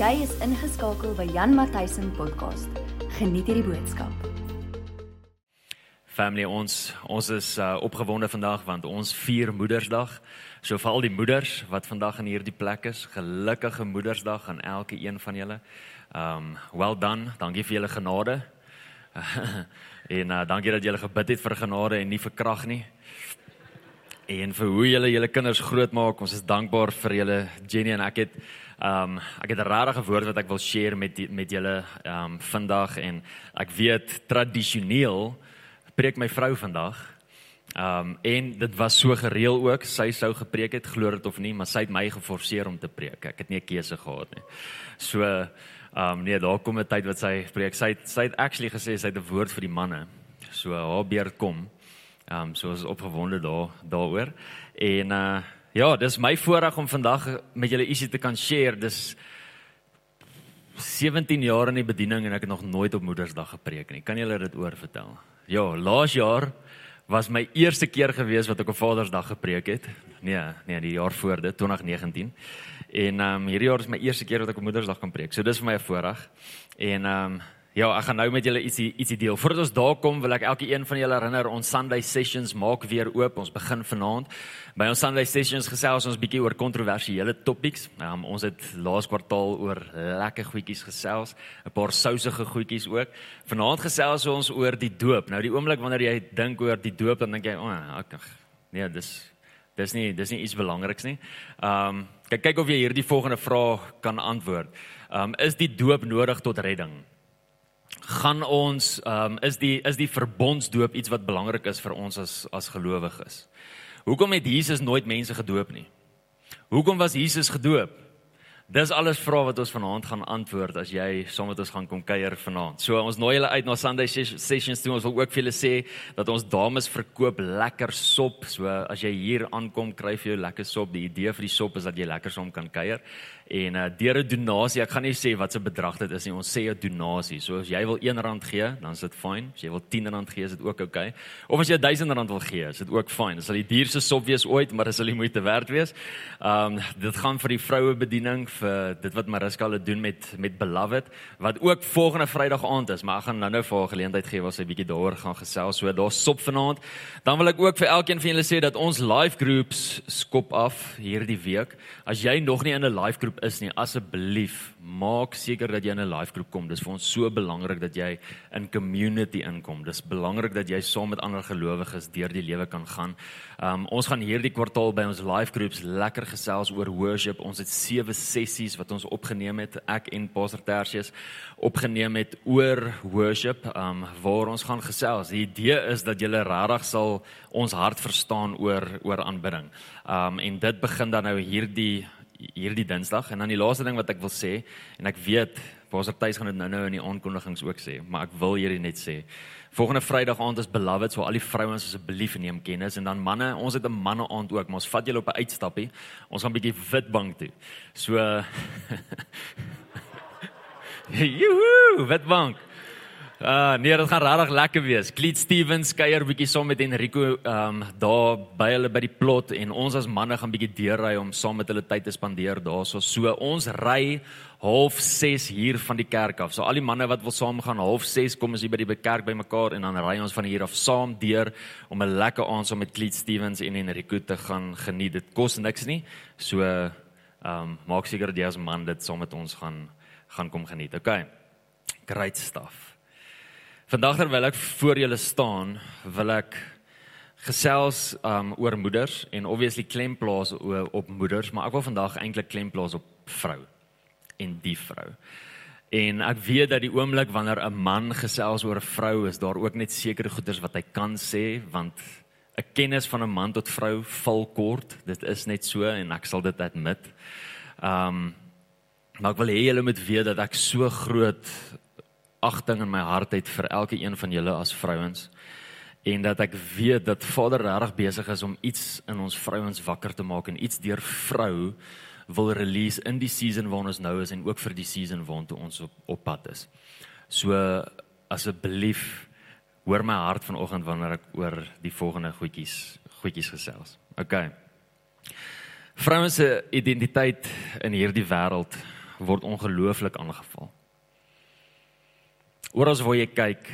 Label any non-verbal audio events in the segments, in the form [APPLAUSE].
Jy is ingeskakel by Jan Matthysen podcast. Geniet hierdie boodskap. Family ons ons is uh, opgewonde vandag want ons vier Moedersdag. So vir al die moeders wat vandag in hierdie plek is, gelukkige Moedersdag aan elke een van julle. Um well done. Dankie vir julle genade. [LAUGHS] en uh, dankie dat julle gebid het vir genade en nie vir krag nie. En vir hoe julle julle kinders grootmaak. Ons is dankbaar vir julle Jenny en ek het um ek het 'n rare woord wat ek wil share met die, met julle um vandag en ek weet tradisioneel preek my vrou vandag. Um en dit was so gereël ook. Sy sou gepreek het, glo dit of nie, maar sy het my geforseer om te preek. Ek het nie 'n keuse gehad nie. So um nee, daar kom 'n tyd wat sy preek. Sy het, sy het actually gesê sy het 'n woord vir die manne. So haar beurt kom. Um so is opgewonde daar daaroor. En uh ja, dis my voorreg om vandag met julle ietsie te kan share. Dis 17 jaar in die bediening en ek het nog nooit op Moedersdag gepreek nie. Kan julle dit oor vertel? Ja, laas jaar was my eerste keer gewees wat ek op Vadersdag gepreek het. Nee, nee, die jaar voor dit, 2019. En ehm um, hierdie jaar is my eerste keer wat ek op Moedersdag kan preek. So dis vir my 'n voorreg. En ehm um, Ja, ek gaan nou met julle ietsie ietsie deel. Voordat ons daar kom, wil ek elke een van julle herinner ons Sunday sessions maak weer oop. Ons begin vanaand. By ons Sunday sessions gesels ons bietjie oor kontroversiële topics. Um, ons het laas kwartaal oor lekker goedjies gesels, 'n paar sousige goedjies ook. Vanaand gesels ons oor die doop. Nou die oomblik wanneer jy dink oor die doop, dan dink jy, "O, oh, ek nee, dis dis nie dis nie iets belangriks nie." Ehm um, kyk kyk of jy hierdie volgende vraag kan antwoord. Ehm um, is die doop nodig tot redding? Gaan ons ehm um, is die is die verbondsdoop iets wat belangrik is vir ons as as gelowiges. Hoekom het Jesus nooit mense gedoop nie? Hoekom was Jesus gedoop? Dis alles vrae wat ons vanaand gaan antwoord as jy saam met ons gaan kom kuier vanaand. So ons nooi julle uit na Sunday sessions toe. Ons wil ook vir julle sê dat ons dames verkoop lekker sop. So as jy hier aankom, kry jy lekker sop. Die idee vir die sop is dat jy lekker saam kan kuier en uh, deur 'n donasie, ek gaan nie sê wat se bedrag dit is nie, ons sê 'n donasie. So as jy wil R1 gee, dan is dit fyn. As jy wil R10 gee, is dit ook oukei. Okay. Of as jy R1000 wil gee, is dit ook fyn. Dit sal die duurste sop wees ooit, maar dit sal die moeite werd wees. Um dit gaan vir die vroue bediening vir dit wat Mariska hulle doen met met Beloved wat ook volgende Vrydag aand is, maar ek gaan nou-nou vir haar geleentheid gee waar sy bietjie daaroor gaan gesels. So daar's sop vanaand. Dan wil ek ook vir elkeen van julle sê dat ons live groups skop af hierdie week. As jy nog nie in 'n live groep is nie, asseblief maak seker dat jy in 'n live groep kom. Dis vir ons so belangrik dat jy in community inkom. Dis belangrik dat jy saam met ander gelowiges deur die lewe kan gaan. Um ons gaan hierdie kwartaal by ons live groups lekker gesels oor worship. Ons het sewe sessies wat ons opgeneem het, ek en Pastor Tertius opgeneem het oor worship. Um waar ons gaan gesels. Die idee is dat jy regtig sal ons hart verstaan oor oor aanbidding. Um en dit begin dan nou hierdie hierdie Dinsdag en dan die laaste ding wat ek wil sê en ek weet Pastor Tuis gaan dit nou-nou in die aankondigings ook sê, maar ek wil hierdie net sê. Volgende Vrydag aand is beloved, so al die vrouens asseblief neem kennis en dan manne, ons het 'n manne aand ook, maar ons vat julle op 'n uitstappie. Ons gaan 'n bietjie Witbank toe. So [LAUGHS] Joehoe, Witbank. Uh nee, dit gaan regtig lekker wees. Cleet Stevens kuier bietjie saam met Enrico um daar by hulle by die plot en ons as manne gaan bietjie deurry om saam met hulle tyd te spandeer daarso. So ons ry half 6 hier van die kerk af. So al die manne wat wil saam gaan half 6 kom ons hier by die kerk bymekaar en dan ry ons van hier af saam deur om 'n lekker aand saam met Cleet Stevens en Enrico te gaan geniet. Dit kos niks nie. So um maak seker dat jy as man dit saam met ons gaan gaan kom geniet. Okay. Great stuff. Vandag terwyl ek voor julle staan, wil ek gesels um oor moeders en obviously klem plaas op moeders, maar ek wil vandag eintlik klem plaas op vrou en die vrou. En ek weet dat die oomblik wanneer 'n man gesels oor 'n vrou is daar ook net sekere goeders wat hy kan sê want 'n kennis van 'n man tot vrou val kort. Dit is net so en ek sal dit admit. Um maar ek wil hê julle moet weet dat ek so groot agting in my hart het vir elke een van julle as vrouens en dat ek weet dat Vader regtig besig is om iets in ons vrouens wakker te maak en iets deur vrou wil release in die season waarin ons nou is en ook vir die season waartoe ons op, op pad is. So asseblief hoor my hart vanoggend wanneer ek oor die volgende goedjies goedjies gesels. OK. Vrouens se identiteit in hierdie wêreld word ongelooflik aangeval. Oral waar jy kyk,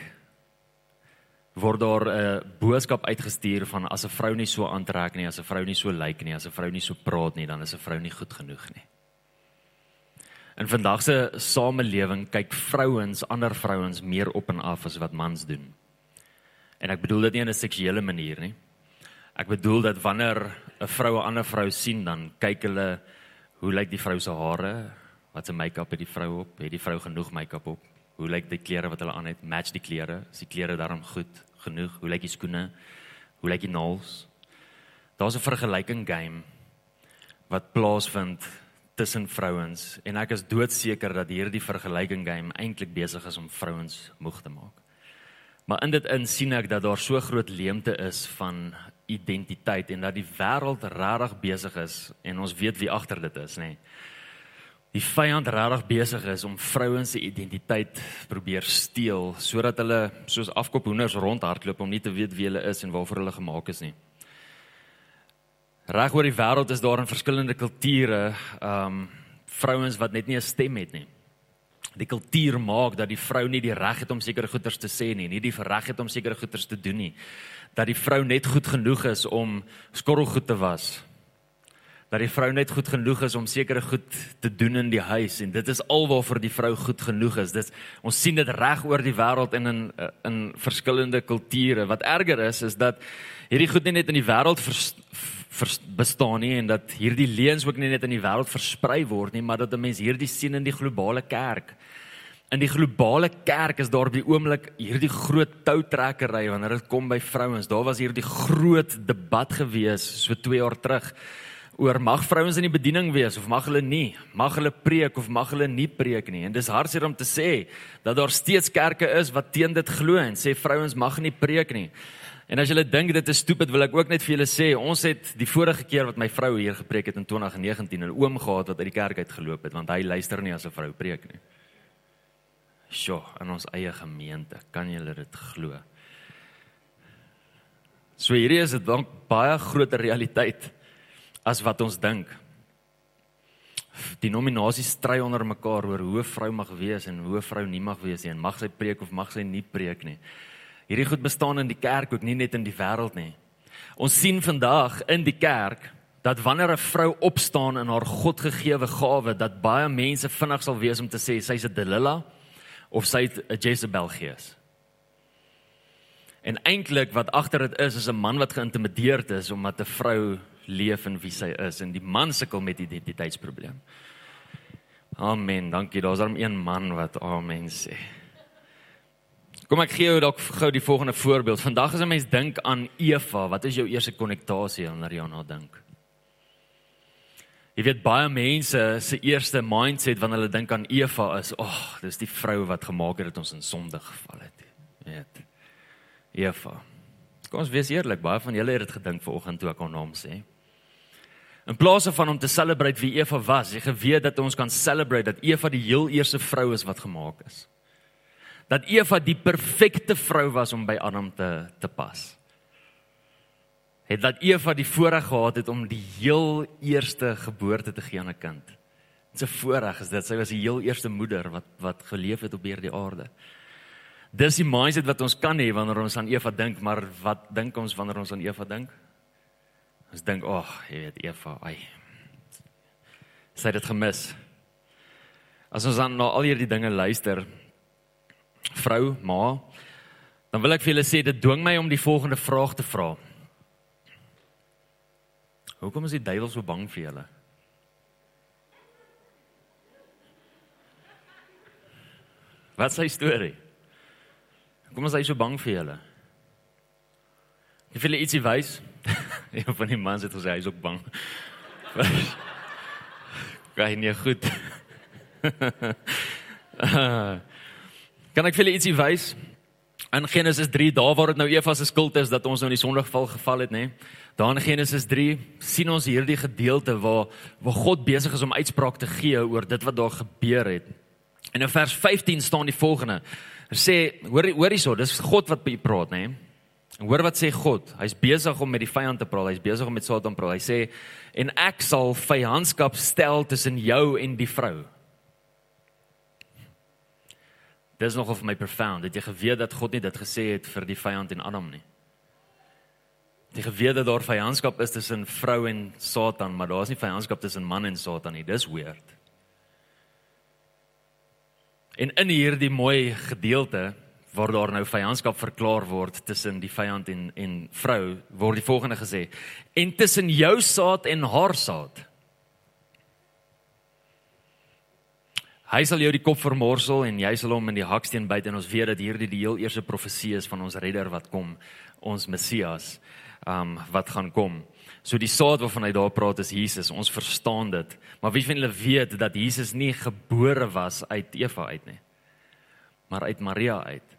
word daar 'n boodskap uitgestuur van as 'n vrou nie so aantrek nie, as 'n vrou nie so lyk nie, as 'n vrou nie so praat nie, dan is 'n vrou nie goed genoeg nie. In vandag se samelewing kyk vrouens ander vrouens meer op en af as wat mans doen. En ek bedoel dit nie in 'n seksuele manier nie. Ek bedoel dat wanneer 'n vrou 'n ander vrou sien, dan kyk hulle hoe lyk die vrou se hare, wat se make-up het die vrou op, het die vrou genoeg make-up op, hoe lyk die klere wat hulle aan het, match die klere, is die klere daarom goed genoeg, hoe lyk die skoene, hoe lyk die naels. Daar's 'n vergelyking game wat plaasvind tussen vrouens en ek is doodseker dat hierdie vergelyking game eintlik besig is om vrouens moeg te maak. Maar in dit in sien ek dat daar so groot leemte is van identiteit en dat die wêreld regtig besig is en ons weet wie agter dit is, nê. Nee die vyand regtig besig is om vrouens se identiteit probeer steel sodat hulle soos afkop hoenders rondhardloop om nie te weet wie hulle is en waarvoor hulle gemaak is nie. Reg oor die wêreld is daar in verskillende kulture um vrouens wat net nie 'n stem het nie. Die kultuur maak dat die vrou nie die reg het om sekere goeders te sê nie, nie die reg het om sekere goeders te doen nie. Dat die vrou net goed genoeg is om skorrelgoed te was, dat die vrou net goed genoeg is om sekere goed te doen in die huis en dit is alwaarvoor die vrou goed genoeg is. Dit ons sien dit reg oor die wêreld en in in verskillende kulture. Wat erger is is dat hierdie goed nie net in die wêreld bestaan nie en dat hierdie leuns ook nie net in die wêreld versprei word nie, maar dat 'n mens hierdie sien in die globale kerk. In die globale kerk is daar op die oomblik hierdie groot toutrekkery wanneer dit kom by vrouens. Daar was hierdie groot debat gewees so 2 jaar terug oor mag vrouens in die bediening wees of mag hulle nie, mag hulle preek of mag hulle nie preek nie. En dis hartseer om te sê dat daar steeds kerke is wat teen dit glo en sê vrouens mag nie preek nie. En as julle dink dit is stupid, wil ek ook net vir julle sê, ons het die vorige keer wat my vrou hier gepreek het in 2019 'n oom gehad wat uit die kerk uit geloop het want hy luister nie as 'n vrou preek nie. Sjoe, in ons eie gemeente, kan julle dit glo? So hierdie is 'n baie groter realiteit as wat ons dink. Die nominasies stry onder mekaar oor hoe 'n vrou mag wees en hoe 'n vrou nie mag wees nie en mag sy preek of mag sy nie preek nie. Hierdie goed bestaan in die kerk ook nie net in die wêreld nie. Ons sien vandag in die kerk dat wanneer 'n vrou opstaan in haar Godgegewe gawe, dat baie mense vinnig sal wees om te sê sy's 'n Delilah of sy's 'n Jezebel gees. En eintlik wat agter dit is is 'n man wat geïntimideerd is omdat 'n vrou leef en wie sy is en die man sukkel met identiteitsprobleem. Amen. Dankie. Daar's dan een man wat amen sê. Kom ek gee jou dalk gou die volgende voorbeeld. Vandag as 'n mens dink aan Eva, wat is jou eerste konnektasie wanneer jy aan haar dink? Jy weet baie mense se eerste mindset wanneer hulle dink aan Eva is, "Ag, oh, dis die vrou wat gemaak het dat ons in sonde geval het." Jy weet. Eva. Kom ons wees eerlik, baie van julle het dit gedink vanoggend toe ek haar naam sê. In plaas van om te celebrate wie Eva was, jy geweet dat ons kan celebrate dat Eva die heel eerste vrou is wat gemaak is. Dat Eva die perfekte vrou was om by Adam te te pas. Het dat Eva die voorreg gehad het om die heel eerste geboorte te gee aan 'n kind. Dit is 'n voorreg is dit. Sy was die heel eerste moeder wat wat geleef het op hierdie aarde. Dis die mindset wat ons kan hê wanneer ons aan Eva dink, maar wat dink ons wanneer ons aan Eva dink? Ons dink, "Ag, oh, jy weet Eva, ai. Sy het dit gemis." As ons dan na al hierdie dinge luister, vrou, ma, dan wil ek vir julle sê dit dwing my om die volgende vraag te vra. Hoekom is die duiwel so bang vir julle? Wat is sy storie? Hoekom is hy so bang vir julle? Ek wil ietsie wys. [LAUGHS] Een van die mans het gesê hy is ook bang. [LAUGHS] Gaan nie goed. [LAUGHS] kan ek vir julle ietsie wys? In Genesis 3, daar waar dit nou Eva se skuld is dat ons nou in die sondeval geval het, nê? Daar in Genesis 3 sien ons hierdie gedeelte waar waar God besig is om uitspraak te gee oor dit wat daar gebeur het. En in vers 15 staan die volgende. Hy sê, hoor hoor hierso, dis God wat by praat, nê? En hoor wat sê God? Hy's besig om met die vyand te praat. Hy's besig om met Satan te praat. Hy sê en ek sal vyandskap stel tussen jou en die vrou. Dis nogal vir my profound. Het jy geweet dat God nie dit gesê het vir die vyand en Adam nie? Het jy geweet dat daar vyandskap is tussen vrou en Satan, maar daar's nie vyandskap tussen man en Satan nie. Dis weird. En in hierdie mooi gedeelte waar daar nou vyandskap verklaar word tussen die vyand en en vrou, word die volgende gesê: "En tussen jou saad en haar saad." Hy sal jou die kop vermorsel en jy sal hom in die haksteen byt en ons weet dat hierdie die heel eerste profesie is van ons redder wat kom, ons Messias, um wat gaan kom. So die saad waarvan hy daar praat is Jesus. Ons verstaan dit. Maar wie van julle weet dat Jesus nie gebore was uit Eva uit nie, maar uit Maria uit?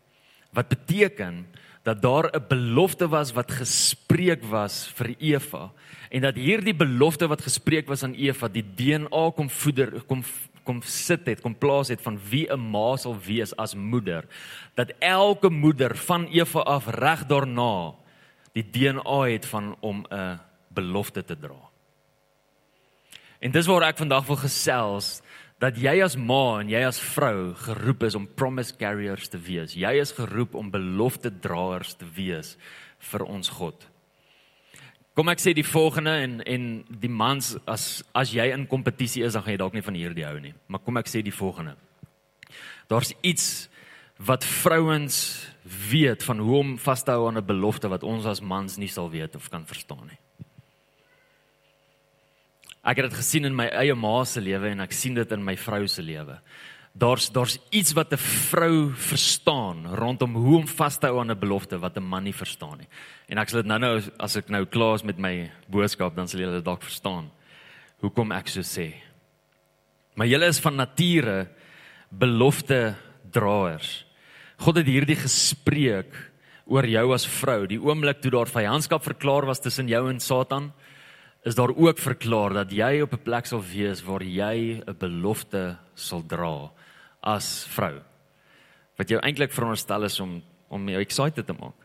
Wat beteken dat daar 'n belofte was wat gespreek was vir Eva en dat hierdie belofte wat gespreek was aan Eva die DNA kom voeder kom kom sit het kom plaas het van wie 'n ma sal wees as moeder dat elke moeder van Eva af reg daarna die DNA het van om 'n belofte te dra. En dis waar ek vandag wil gesels dat jy as ma en jy as vrou geroep is om promise carriers te wees. Jy is geroep om belofte draers te wees vir ons God. Kom ek sê die volgende en en die mans as as jy in kompetisie is dan gaan jy dalk nie van hierdie hou nie. Maar kom ek sê die volgende. Daar's iets wat vrouens weet van hoe om vas te hou aan 'n belofte wat ons as mans nie sal weet of kan verstaan nie. Ek het dit gesien in my eie ma se lewe en ek sien dit in my vrou se lewe. Daar's daar's iets wat 'n vrou verstaan rondom hoe om vas te hou aan 'n belofte wat 'n man nie verstaan nie. En ek sal dit nou-nou as ek nou klaar is met my boodskap, dan sal julle dit dalk verstaan. Hoekom ek so sê. Maar julle is van nature belofte draers. God het hierdie gespreek oor jou as vrou, die oomblik toe daar vyandskap verklaar was tussen jou en Satan is daar ook verklaar dat jy op 'n plek sal wees waar jy 'n belofte sal dra as vrou. Wat jou eintlik veronderstel is om om jou excited te maak.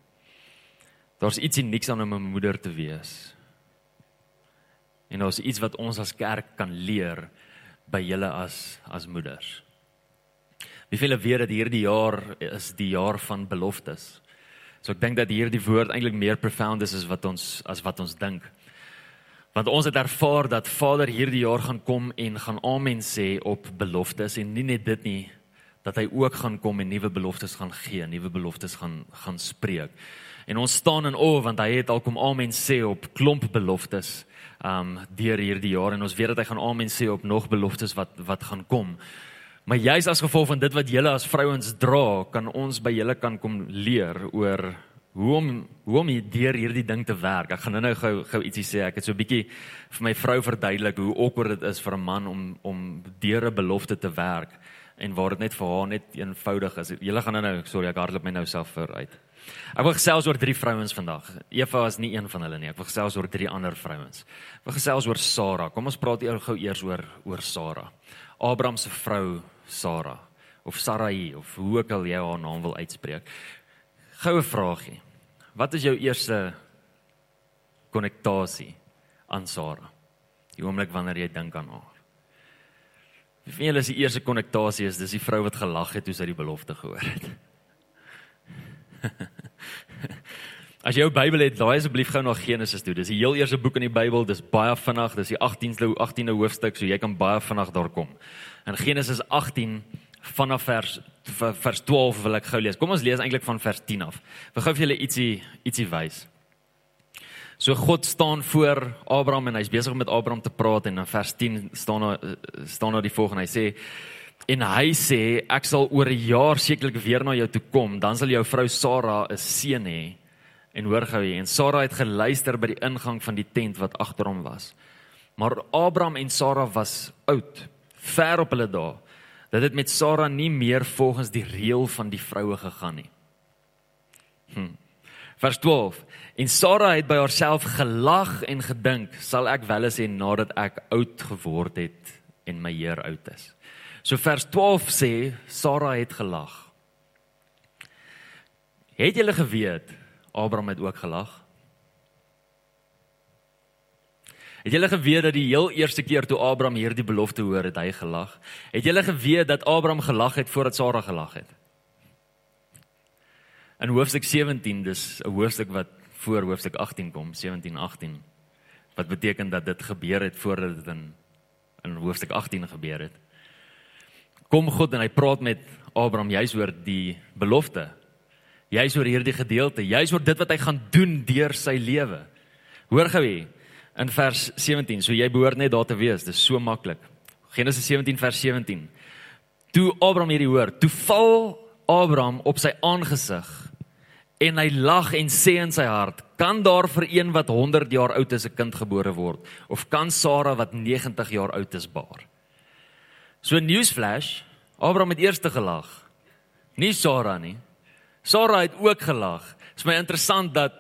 Daar's iets unieks aan om 'n moeder te wees. En daar's iets wat ons as kerk kan leer by julle as as moeders. Wie veel weet dat hierdie jaar is die jaar van beloftes. So ek dink dat hierdie woord eintlik meer profound is as wat ons as wat ons dink. Want ons het ervaar dat Vader hierdie jaar gaan kom en gaan amen sê op beloftes en nie net dit nie dat hy ook gaan kom en nuwe beloftes gaan gee, nuwe beloftes gaan gaan spreek. En ons staan in o want hy het al kom amen sê op klomp beloftes um deur hierdie jaar en ons weet dat hy gaan amen sê op nog beloftes wat wat gaan kom. Maar juis as gevolg van dit wat julle as vrouens dra, kan ons by julle kan kom leer oor hoe om hoe om deur hierdie ding te werk. Ek gaan nou-nou gou gou ietsie sê. Ek het so 'n bietjie vir my vrou verduidelik hoe awkward dit is vir 'n man om om deur 'n belofte te werk en waar dit net vir haar net eenvoudig is. Julle gaan nou-nou, sorry, ek hardloop my nou self vooruit. Ek wil gesels oor drie vrouens vandag. Eva is nie een van hulle nie. Ek wil gesels oor drie ander vrouens. Ek wil gesels oor Sara. Kom ons praat eers gou eers oor oor Sara. Abraham se vrou Sara of Sarai of hoe ook al jy haar naam wil uitspreek. Goue vraagie. Wat is jou eerste konnektasie aan Sara? Die oomblik wanneer jy dink aan haar. Wie van julle is die eerste konnektasie is dis die vrou wat gelag het toe sy die belofte gehoor het. [LAUGHS] As jy jou Bybel het, laai asseblief gou na Genesis toe. Dis die heel eerste boek in die Bybel. Dis baie vinnig. Dis die 18de 18de hoofstuk, so jy kan baie vinnig daar kom. In Genesis 18 vanaf vers vers 12 wil ek gou lees. Kom ons lees eintlik van vers 10 af. Ek gou vir julle ietsie ietsie wys. So God staan voor Abraham en hy's besig om met Abraham te praat en in vers 10 staan daar staan daar die volgende. Hy sê en hy sê ek sal oor 'n jaar sekerlik weer na jou toe kom, dan sal jou vrou Sara 'n seun hê. En hoor gou hier, en Sara het geluister by die ingang van die tent wat agter hom was. Maar Abraham en Sara was oud, ver op hulle dae dat dit met Sara nie meer volgens die reël van die vroue gegaan nie. Hm. Vers 12. En Sara het by haarself gelag en gedink, sal ek wel eens sê nadat ek oud geword het en my heer oud is. So vers 12 sê Sara het gelag. Het julle geweet Abraham het ook gelag? Het julle geweet dat die heel eerste keer toe Abraham hierdie belofte hoor het, hy gelag? Het julle geweet dat Abraham gelag het voordat Sara gelag het? In hoofstuk 17, dis 'n hoofstuk wat voor hoofstuk 18 kom, 17 18. Wat beteken dat dit gebeur het voordat dit in in hoofstuk 18 gebeur het. Kom God en hy praat met Abraham juis oor die belofte. Juis oor hierdie gedeelte, juis oor dit wat hy gaan doen deur sy lewe. Hoor gou hier in vers 17. So jy behoort net daar te wees. Dis so maklik. Genesis 17 vers 17. Toe Abraham hierdie hoor, toe val Abraham op sy aangesig en hy lag en sê in sy hart: "Kan daar vir een wat 100 jaar oud is 'n kind gebore word of kan Sara wat 90 jaar oud is baar?" So newsflash, Abraham het eers gelag. Nie Sara nie. Sara het ook gelag. Dit is my interessant dat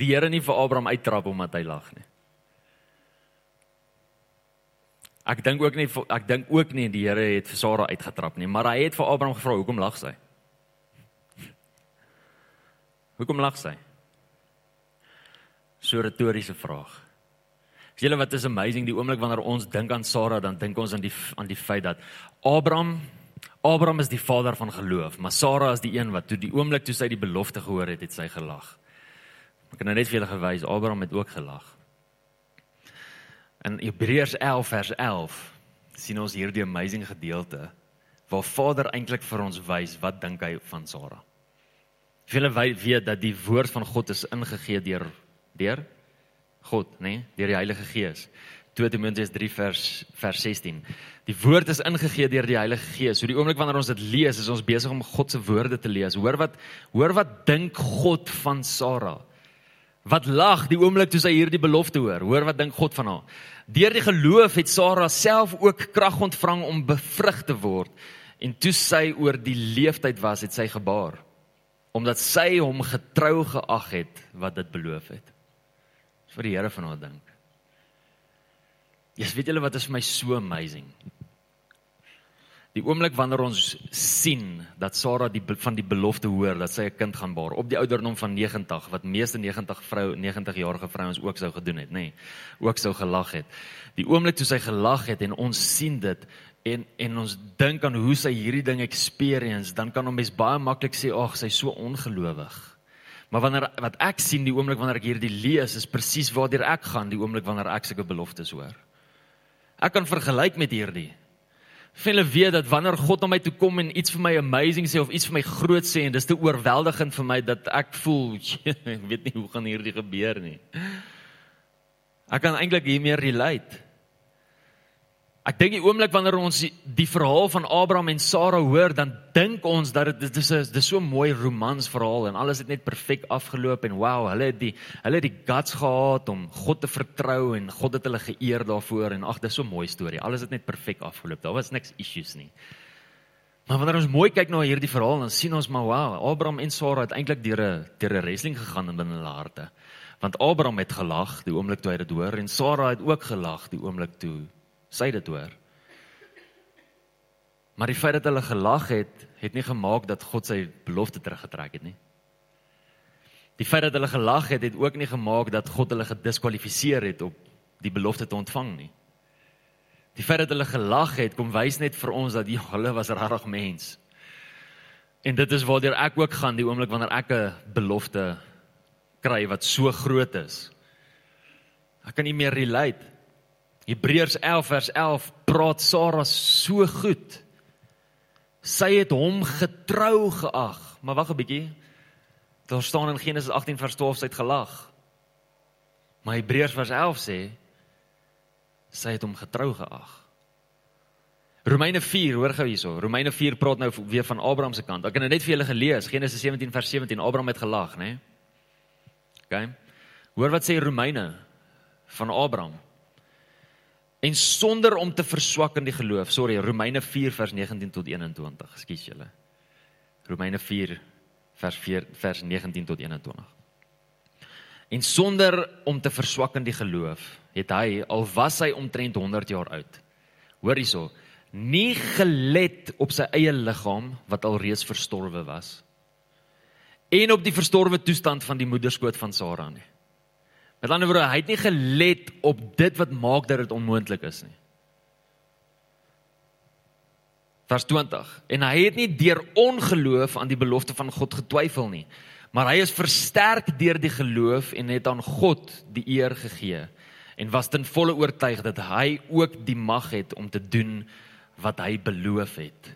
die Here nie vir Abraham uittrap omdat hy lag nie. Ek dink ook nie ek dink ook nie die Here het vir Sara uitgetrap nie, maar hy het vir Abraham gevra hoekom lag sy? [LAUGHS] Hoekom lag sy? So retoriese vraag. Is julle wat is amazing die oomblik wanneer ons dink aan Sara dan dink ons aan die aan die feit dat Abraham Abraham is die vader van geloof, maar Sara is die een wat toe die oomblik toe sy die belofte gehoor het, het sy gelag. Ek kan nou net vir julle gewys, Abraham het ook gelag. In Hebreërs 11 vers 11 sien ons hierdie amazing gedeelte waar Vader eintlik vir ons wys wat dink hy van Sara. Julle weet dat die woord van God is ingegee deur deur God, nê, nee? deur die Heilige Gees. 2 Timoteus 3 vers vers 16. Die woord is ingegee deur die Heilige Gees. So die oomblik wanneer ons dit lees, is ons besig om God se woorde te lees. Hoor wat hoor wat dink God van Sara? Wat lag die oomblik toe sy hierdie belofte hoor? Hoor wat dink God van haar? Deur die geloof het Sara self ook krag ontvang om bevrug te word. En toe sy oor die leeftyd was, het sy gebaar omdat sy hom getrou geag het wat dit beloof het. vir die Here van haar dink. Jesus, weet julle wat is vir my so amazing? Die oomblik wanneer ons sien dat Sara die van die belofte hoor dat sy 'n kind gaan baar op die ouderdom van 90 wat meeste 90 vrou 90 jarige vrouens ook sou gedoen het, nê. Nee, ook sou gelag het. Die oomblik toe sy gelag het en ons sien dit en en ons dink aan hoe sy hierdie ding experience, dan kan 'n mens baie maklik sê, "Ag, sy's so ongelowig." Maar wanneer wat ek sien die oomblik wanneer ek hierdie lees, is presies waartoe ek gaan die oomblik wanneer ek sulke beloftes hoor. Ek kan vergelyk met hierdie. Hulle weet dat wanneer God na my toe kom en iets vir my amazing sê of iets vir my groot sê en dis te oorweldigend vir my dat ek voel [LAUGHS] ek weet nie hoe gaan hierdie gebeur nie. Ek kan eintlik hiermee relate. Ek dink die oomblik wanneer ons die verhaal van Abraham en Sara hoor, dan dink ons dat dit dis is dis so 'n mooi romansverhaal en alles het net perfek afgeloop en wow, hulle het die hulle het die guts gehad om God te vertrou en God het hulle geëer daarvoor en ag, dis so 'n mooi storie. Alles het net perfek afgeloop. Daar was niks issues nie. Maar wanneer ons mooi kyk na hierdie verhaal, dan sien ons maar wow, Abraham en Sara het eintlik deur 'n deur 'n wrestling gegaan in binne hulle harte. Want Abraham het gelag die oomblik toe hy dit hoor en Sara het ook gelag die oomblik toe sy dit hoor. Maar die feit dat hulle gelag het, het nie gemaak dat God sy belofte teruggetrek het nie. Die feit dat hulle gelag het, het ook nie gemaak dat God hulle gediskwalifiseer het op die belofte te ontvang nie. Die feit dat hulle gelag het, kom wys net vir ons dat ja, hulle was regtig mens. En dit is waartoe ek ook gaan die oomblik wanneer ek 'n belofte kry wat so groot is. Ek kan nie meer relate Hebreërs 11 vers 11 praat Sara so goed. Sy het hom getrou geag. Maar wag 'n bietjie. Daar staan in Genesis 18 vers 12 sy het gelag. Maar Hebreërs vers 11 sê sy het hom getrou geag. Romeine 4, hoor gou hierso. Romeine 4 praat nou weer van Abraham se kant. Ek het nou net vir julle gelees, Genesis 17 vers 17. Abraham het gelag, né? Nee? OK. Hoor wat sê Romeine van Abraham. En sonder om te verswak in die geloof. Sorry, Romeine 4 vers 19 tot 21. Ekskuus julle. Romeine 4 vers 4 vers 19 tot 21. En sonder om te verswak in die geloof, het hy al was hy omtrent 100 jaar oud. Hoor hierso, nie gelet op sy eie liggaam wat al reeds verstorwe was en op die verstorwe toestand van die moederskoot van Sara nie. Met ander woorde, hy het nie gelet op dit wat maak dat dit onmoontlik is nie. Vers 20. En hy het nie deur ongeloof aan die belofte van God getwyfel nie, maar hy is versterk deur die geloof en het aan God die eer gegee en was ten volle oortuig dat hy ook die mag het om te doen wat hy beloof het.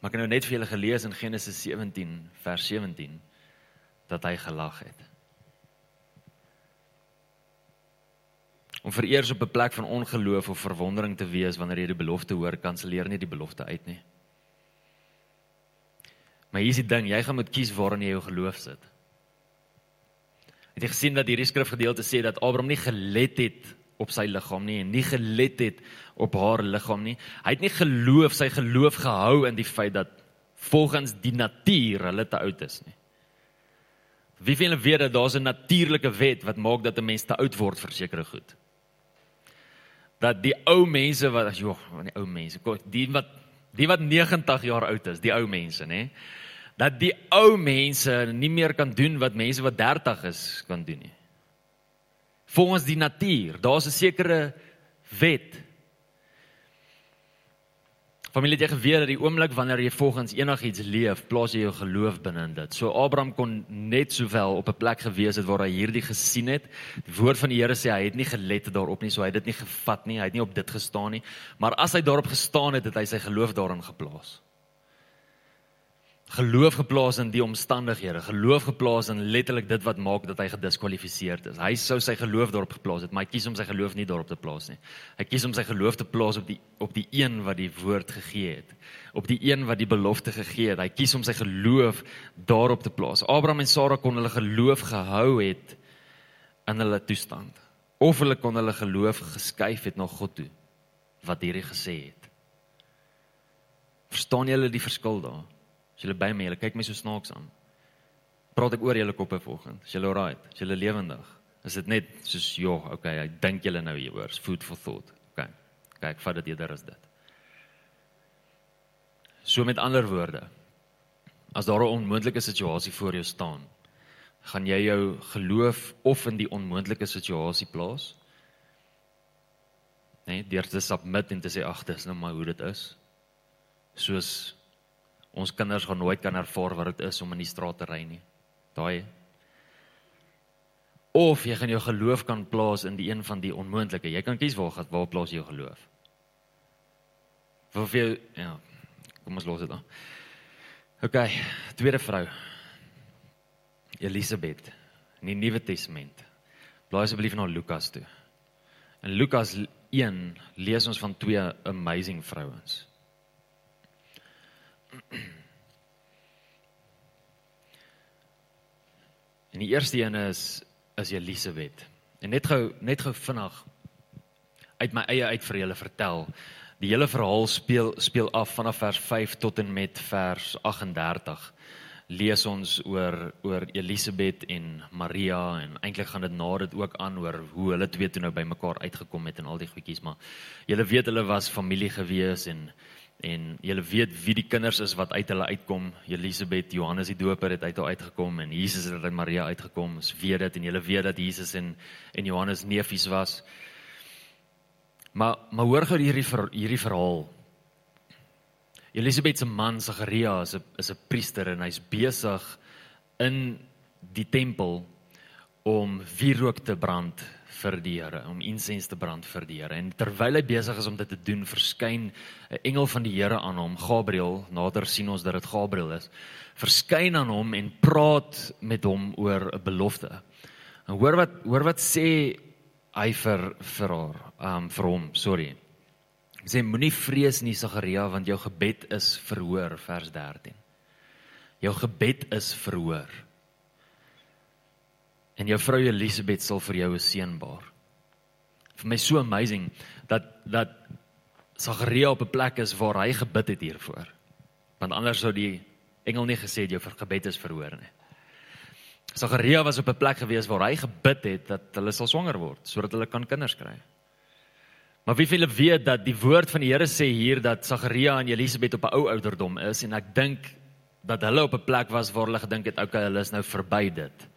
Maar ek het nou net vir julle gelees in Genesis 17 vers 17 dat hy gelag het. Om vereers op 'n plek van ongeloof of verwondering te wees wanneer jy die belofte hoor, kanselleer nie die belofte uit nie. Maar hier is die ding, jy gaan moet kies waarin jy jou geloof sit. Het jy gesien dat hierdie skrifgedeelte sê dat Abraham nie gelet het op sy liggaam nie en nie gelet het op haar liggaam nie. Hy het nie geloof, sy geloof gehou in die feit dat volgens die natuur hulle te oud is nie. Wie van julle weet dat daar's 'n natuurlike wet wat maak dat 'n mens te oud word vir sekere goed? Dat die ou mense wat joh, die ou mense, die wat die wat 90 jaar oud is, die ou mense, nê? Dat die ou mense nie meer kan doen wat mense wat 30 is kan doen nie volgens die natuur. Daar's 'n sekere wet. Familie het jy geweet dat die oomblik wanneer jy volgens enigiets leef, plaas jy jou geloof binne in dit. So Abraham kon net sowel op 'n plek gewees het waar hy hierdie gesien het. Die woord van die Here sê hy het nie gelet daarop nie, so hy het dit nie gevat nie, hy het nie op dit gestaan nie, maar as hy daarop gestaan het, het hy sy geloof daarin geplaas geloof geplaas in die omstandighede, geloof geplaas in letterlik dit wat maak dat hy gediskwalifiseerd is. Hy sou sy geloof daarop geplaas het, maar hy kies om sy geloof nie daarop te plaas nie. Hy kies om sy geloof te plaas op die op die een wat die woord gegee het, op die een wat die belofte gegee het. Hy kies om sy geloof daarop te plaas. Abraham en Sara kon hulle geloof gehou het in hulle toestand of hulle kon hulle geloof geskuif het na God toe wat hierdie gesê het. Verstaan julle die verskil daar? As julle by my, julle kyk my so snaaks aan. Praat ek oor julle koppe vanoggend? Is julle alright? Is julle lewendig? Is dit net soos ja, okay, ek dink julle nou hieroor, food for thought. Okay. Kyk, vat dit eerder as dit. So met ander woorde, as daar 'n onmoontlike situasie voor jou staan, gaan jy jou geloof of in die onmoontlike situasie plaas? Nee, deur te submit en te sê ag, dis nou maar hoe dit is. Soos Ons kinders gaan nooit kan ervaar wat dit is om in die straat te ry nie. Daai of jy gaan jou geloof kan plaas in die een van die onmoontlike. Jy kan kies waar gaan waar plaas jy jou geloof. Vir vir ja, kom ons los dit dan. OK, tweede vrou. Elisabeth in die Nuwe Testament. Blaai asseblief na Lukas toe. In Lukas 1 lees ons van twee amazing vrouens. [CLEARS THROAT] En die eerste een is is Elisabeth. En net gou net gou vinnig uit my eie uit vir julle vertel. Die hele verhaal speel speel af vanaf vers 5 tot en met vers 38. Lees ons oor oor Elisabeth en Maria en eintlik gaan dit na dit ook aan oor hoe hulle twee toe nou bymekaar uitgekom het en al die goedjies maar julle weet hulle was familie gewees en En julle weet wie die kinders is wat uit hulle uitkom. Elisabeth, Johannes die Doper het uit haar uitgekom en Jesus het uit Maria uitgekom. Ons weet dit en julle weet dat Jesus en en Johannes neefies was. Maar maar hoor gou hierdie ver, hierdie verhaal. Elisabeth se man Sagaria is 'n is 'n priester en hy's besig in die tempel om wierook te brand vir die Here, om insens te brand vir die Here. En terwyl hy besig is om dit te doen, verskyn 'n engel van die Here aan hom, Gabriël. Nader sien ons dat dit Gabriël is. Verskyn aan hom en praat met hom oor 'n belofte. En hoor wat hoor wat sê hy vir vir haar, um vir hom, sorry. Hy sê moenie vrees nie Sagaria want jou gebed is verhoor, vers 13. Jou gebed is verhoor en jou vrou Elisabeth sal vir jou 'n seun baar. Vir my so amazing dat dat Sagaria op 'n plek is waar hy gebid het hiervoor. Want anders sou die engel nie gesê het jou gebed is verhoor nie. Sagaria was op 'n plek gewees waar hy gebid het dat hulle sal swanger word sodat hulle kan kinders kry. Maar wie veel weet dat die woord van die Here sê hier dat Sagaria en Elisabeth op 'n ou ouderdom is en ek dink dat hulle op 'n plek was waar hulle gedink het okay, hulle is nou verby dit.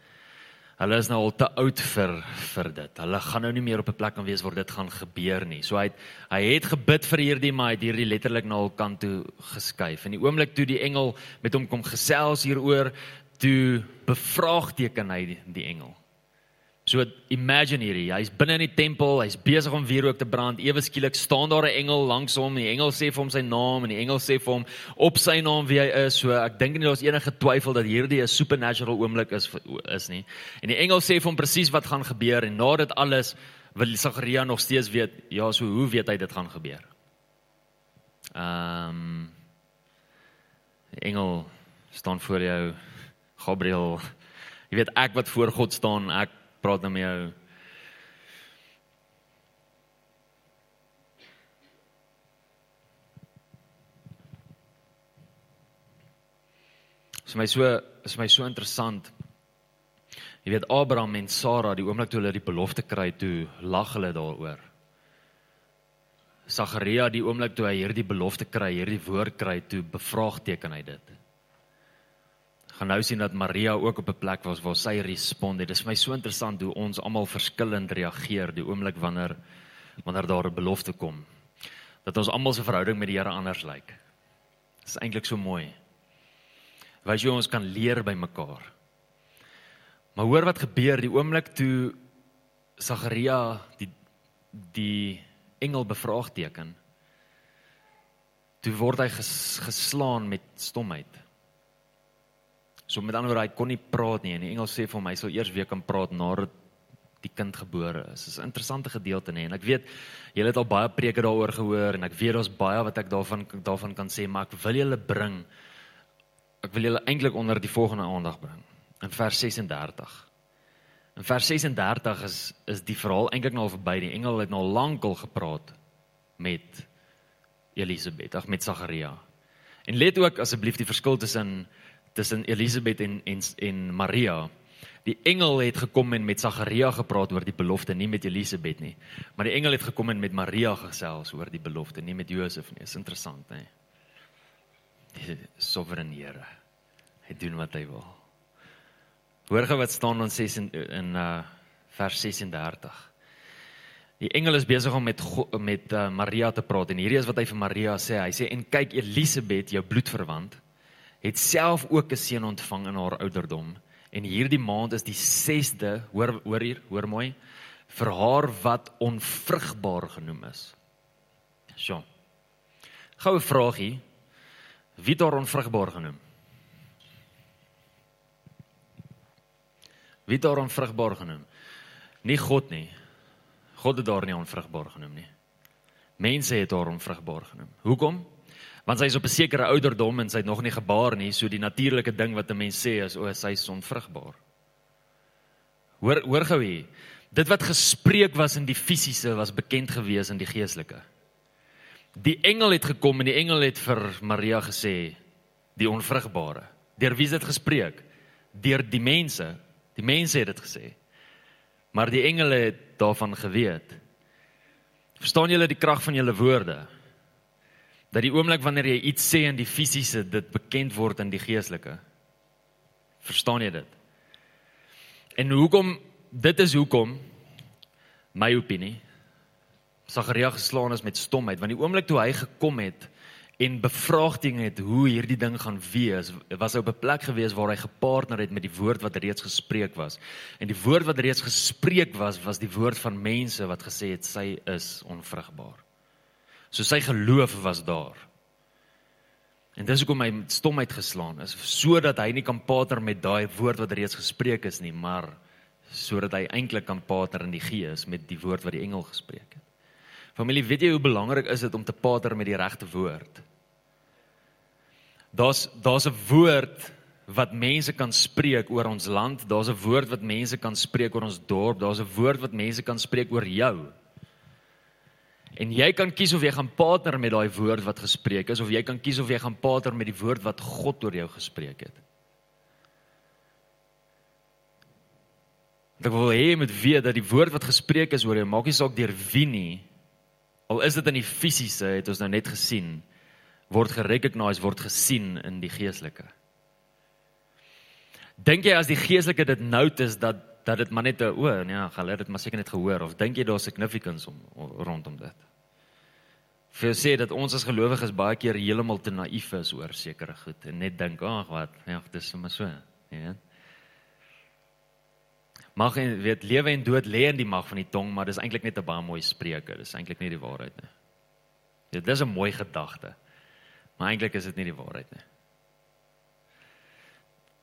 Hulle is nou al te oud vir vir dit. Hulle gaan nou nie meer op 'n plek kan wees waar dit gaan gebeur nie. So hy het, hy het gebid vir hierdie maar hy het hierdie letterlik na hul kant toe geskuif. In die oomblik toe die engel met hom kom gesels hieroor, toe bevraagteken hy die, die engel. So imagine hierdie, hy's binne in die tempel, hy's besig om wierook te brand. Ewe skielik staan daar 'n engel langs hom. Die engel sê vir hom sy naam en die engel sê vir hom op sy naam wie hy is. So ek dink nie daar's enige twyfel dat hierdie 'n supernatural oomblik is is nie. En die engel sê vir hom presies wat gaan gebeur en na dit alles wil Sagaria nog steeds weet, ja, so hoe weet hy dit gaan gebeur? Ehm um, engel staan voor jou Gabriel. Jy weet ek wat voor God staan, ek praat nou met jou. Is my so is my so interessant. Jy weet Abraham en Sara, die oomblik toe hulle die belofte kry, toe lag hulle daaroor. Sagaria, die oomblik toe hy hierdie belofte kry, hierdie woord kry, toe bevraagteken hy dit gaan nou sien dat Maria ook op 'n plek was waar sy respond het. Dit is vir my so interessant hoe ons almal verskillend reageer die oomblik wanneer wanneer daar 'n belofte kom. Dat ons almal se verhouding met die Here anders lyk. Dit is eintlik so mooi. Wys jy ons kan leer by mekaar. Maar hoor wat gebeur die oomblik toe Sagaria die die engel bevraagteken. Toe word hy ges, geslaan met stomheid. So met ander woorde, hy kon nie praat nie en die engel sê vir hom hy sal eers weer kan praat nadat die kind gebore is. Dis 'n interessante gedeelte nê en ek weet julle het al baie preke daaroor gehoor en ek weet daar's baie wat ek daarvan daarvan kan sê, maar ek wil julle bring ek wil julle eintlik onder die volgende aandag bring. In vers 36. In vers 36 is is die verhaal eintlik nou al verby. Die engel het nou lankal gepraat met Elisabeth, ag met Sagaria. En let ook asseblief die verskil tussen tussen Elisabeth en en en Maria. Die engel het gekom en met Sagaria gepraat oor die belofte, nie met Elisabeth nie. Maar die engel het gekom en met Maria gesels oor die belofte, nie met Josef nie. Is interessant, hè? Die soewereine Here. Hy doen wat hy wil. Hoor gou wat staan ons sê in in uh vers 36. Die engel is besig om met met uh, Maria te praat en hierdie is wat hy vir Maria sê. Hy sê en kyk Elisabeth, jou bloedverwant, het self ook 'n seun ontvang in haar ouderdom en hierdie maand is die 6de hoor hoor hier hoor mooi vir haar wat onvrugbaar genoem is. So. Goue vraagie. Wie het haar onvrugbaar genoem? Wie het haar onvrugbaar genoem? Nie God nie. God het haar nie onvrugbaar genoem nie. Mense het haar onvrugbaar genoem. Hoekom? Want sy is op 'n sekere ouderdom en sy het nog nie gebaar nie, so die natuurlike ding wat 'n mens sê is o, sy is onvrugbaar. Hoor hoor gou hier. Dit wat gespreek was in die fisiese was bekend gewees in die geestelike. Die engel het gekom en die engel het vir Maria gesê die onvrugbare. Deur wie het dit gespreek? Deur die mense. Die mense het dit gesê. Maar die engele het daarvan geweet. Verstaan julle die krag van julle woorde? Dat die oomblik wanneer jy iets sê in die fisiese dit bekend word in die geestelike. Verstaan jy dit? En hoekom dit is hoekom my opinie Sagaria geslaan is met stomheid want die oomblik toe hy gekom het en bevraagting het hoe hierdie ding gaan wees was hy op 'n plek gewees waar hy gepartner het met die woord wat reeds gespreek was en die woord wat reeds gespreek was was die woord van mense wat gesê het sy is onvrugbaar So sy geloof was daar. En dis hoekom hy stomheid geslaan is, sodat hy nie kan pater met daai woord wat reeds gespreek is nie, maar sodat hy eintlik kan pater in die gees met die woord wat die engel gespreek het. Familie, weet jy hoe belangrik is dit om te pater met die regte woord? Daar's daar's 'n woord wat mense kan spreek oor ons land, daar's 'n woord wat mense kan spreek oor ons dorp, daar's 'n woord wat mense kan spreek oor jou. En jy kan kies of jy gaan partner met daai woord wat gespreek is of jy kan kies of jy gaan partner met die woord wat God oor jou gespreek het. Ek wil hê jy moet weet dat die woord wat gespreek is oor jou, maak nie saak deur wie nie. Al is dit in die fisiese, het ons nou net gesien, word gerecognize, word gesien in die geestelike. Dink jy as die geestelike dit nout is dat dat dit maar net 'n o, nee, gaan hulle dit maar seker net gehoor of dink jy daar's significance om rondom dit? Vir sê dat ons as gelowiges baie keer heeltemal te naïef is oor sekere goed en net dink, ag wat, ja, dis sommer so, ja. Mag en weet lewe en dood lê in die mag van die tong, maar dis eintlik net 'n baie mooi spreuke. Dis eintlik nie die waarheid nie. Dit is 'n mooi gedagte. Maar eintlik is dit nie die waarheid nie.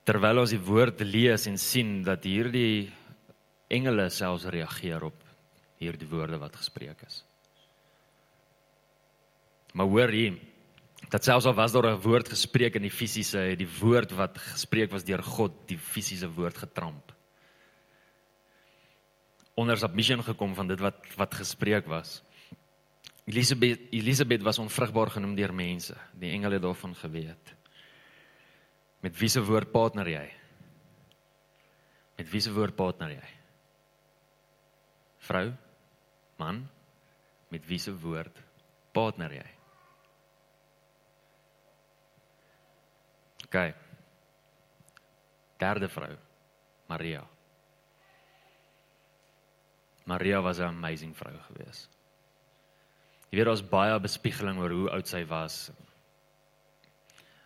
Terwyl ons die woord lees en sien dat hierdie engele selfs reageer op hierdie woorde wat gespreek is. Maar hoor hier, dat selfs al was daar 'n woord gespreek in die fisiese, die woord wat gespreek was deur God, die fisiese woord getramp onder submission gekom van dit wat wat gespreek was. Elisabeth Elisabeth was onvrugbaar genoem deur mense. Die engele het daarvan geweet. Met wie se woord partner jy? Met wie se woord partner jy? Vrou? Man? Met wie se woord partner jy? OK. Derde vrou, Maria. Maria was 'n amazing vrou gewees. Jy weet ons baie bespiegeling oor hoe oud sy was.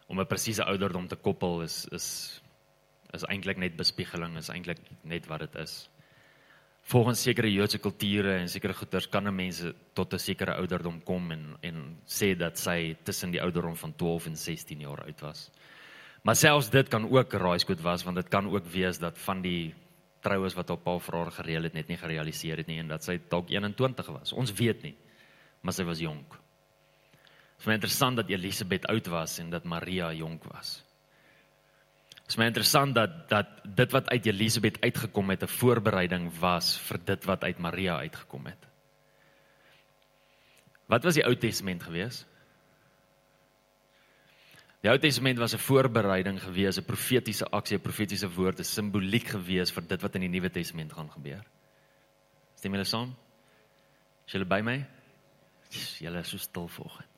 Om 'n presiese ouderdom te koppel is is is eintlik net bespiegeling, is eintlik net wat dit is. Volgens sekere Joodse kulture en sekere goeters kan 'n mens tot 'n sekere ouderdom kom en en sê dat sy tussen die ouderdom van 12 en 16 jaar oud was. Maar selfs dit kan ook raaiskoot was want dit kan ook wees dat van die troues wat haar vir haar gereël het net nie gerealiseer het nie en dat sy dalk 21 was. Ons weet nie. Maar sy was jonk. Dit is my interessant dat Elisabeth oud was en dat Maria jonk was. Dit is my interessant dat dat dit wat uit Elisabeth uitgekom het 'n voorbereiding was vir dit wat uit Maria uitgekom het. Wat was die Ou Testament geweest? Die Ou Testament was 'n voorbereiding gewees, 'n profetiese aksie, 'n profetiese woord, 'n simboliek gewees vir dit wat in die Nuwe Testament gaan gebeur. Stem julle saam? Is julle by my? Julle is so stil vanoggend.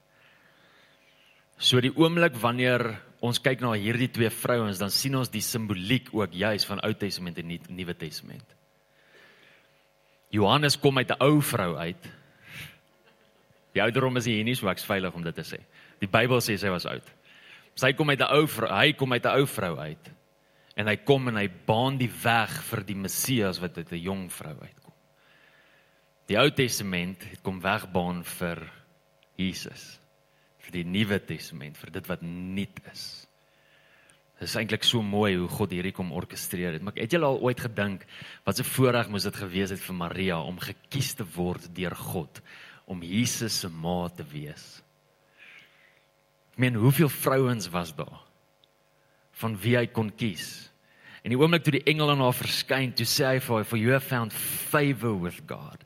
So die oomblik wanneer ons kyk na hierdie twee vrouens, dan sien ons die simboliek ook juis van Ou Testament en Nuwe Testament. Johannes kom uit 'n ou vrou uit. Die ouderdom is hier nie so ek's veilig om dit te sê. Die Bybel sê sy was oud. Sy kom uit 'n ou vrou, hy kom uit 'n ou vrou uit. En hy kom en hy baan die weg vir die Messias wat uit 'n jong vrou uitkom. Die Ou Testament het kom wegbaan vir Jesus. Vir die Nuwe Testament, vir dit wat nuut is. Dit is eintlik so mooi hoe God hierdie kom orkestreer het. Maar het julle al ooit gedink wat 'n voorreg moes dit gewees het vir Maria om gekies te word deur God om Jesus se ma te wees? Ek meen, hoeveel vrouens was daar van wie hy kon kies? En die oomblik toe die engel aan haar verskyn, toe sê hy vir haar, "For you have found favor with God."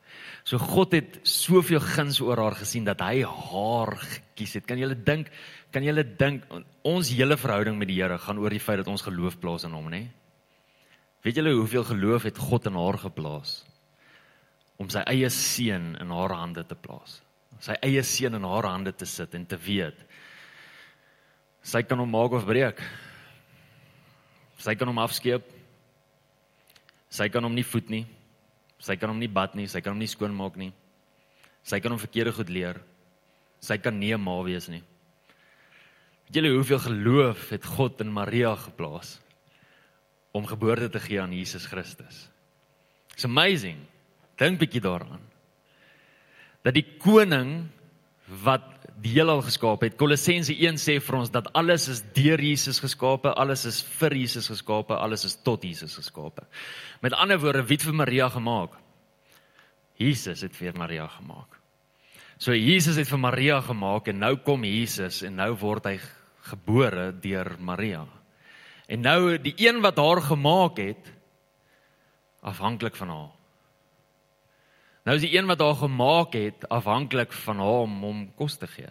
So God het soveel guns oor haar gesien dat hy haar gekies het. Kan jy dink, kan jy dink ons hele verhouding met die Here gaan oor die feit dat ons geloof plaas in hom, nê? Weet julle hoeveel geloof het God in haar geplaas om sy eie seun in haar hande te plaas? Sy eie seun in haar hande te sit en te weet Sy kan hom maak of breek. Sy kan hom afskeep. Sy kan hom nie voed nie. Sy kan hom nie bad nie, sy kan hom nie skoonmaak nie. Sy kan hom verkeerde goed leer. Sy kan nie 'n ma wees nie. Weet julle hoeveel geloof het God in Maria geplaas om geboorte te gee aan Jesus Christus? It's amazing. Dink bietjie daaraan. Dat die koning wat die heelal geskaap het. Kolossense 1 sê vir ons dat alles is deur Jesus geskape, alles is vir Jesus geskape, alles is tot Jesus geskape. Met ander woorde, wie het vir Maria gemaak? Jesus het vir Maria gemaak. So Jesus het vir Maria gemaak en nou kom Jesus en nou word hy gebore deur Maria. En nou die een wat haar gemaak het afhanklik van haar. Nou is die een wat haar gemaak het afhanklik van hom om hom kos te gee.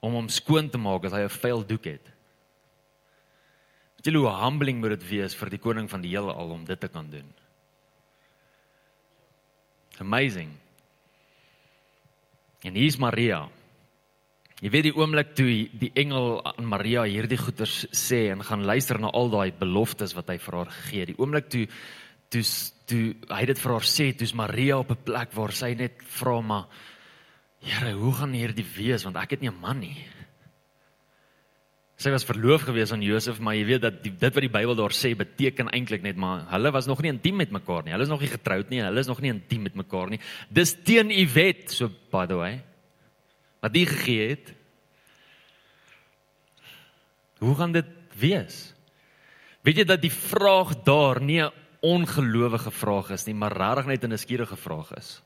Om hom skoon te maak as hy 'n vuil doek het. Weet jy hoe humbling moet dit wees vir die koning van die hele al om dit te kan doen? Amazing. En hier's Maria. Jy weet die oomblik toe die engel aan Maria hierdie goeters sê en gaan luister na al daai beloftes wat hy vir haar gegee het. Die oomblik toe toe toe hy dit vir haar sê, toe's Maria op 'n plek waar sy net vra maar Here, hoe gaan hierdie wees want ek het nie 'n man nie. Sy was verloof gewees aan Josef, maar jy weet dat die, dit wat die Bybel daar sê beteken eintlik net maar hulle was nog nie intiem met mekaar nie. Hulle is nog nie getroud nie. Hulle is nog nie intiem met mekaar nie. Dis teen u wet, so by the way. Wat die gegee het. Hoe gaan dit wees? Weet jy dat die vraag daar nie 'n ongelowige vraag is nie, maar regtig net 'n nuuskierige vraag is.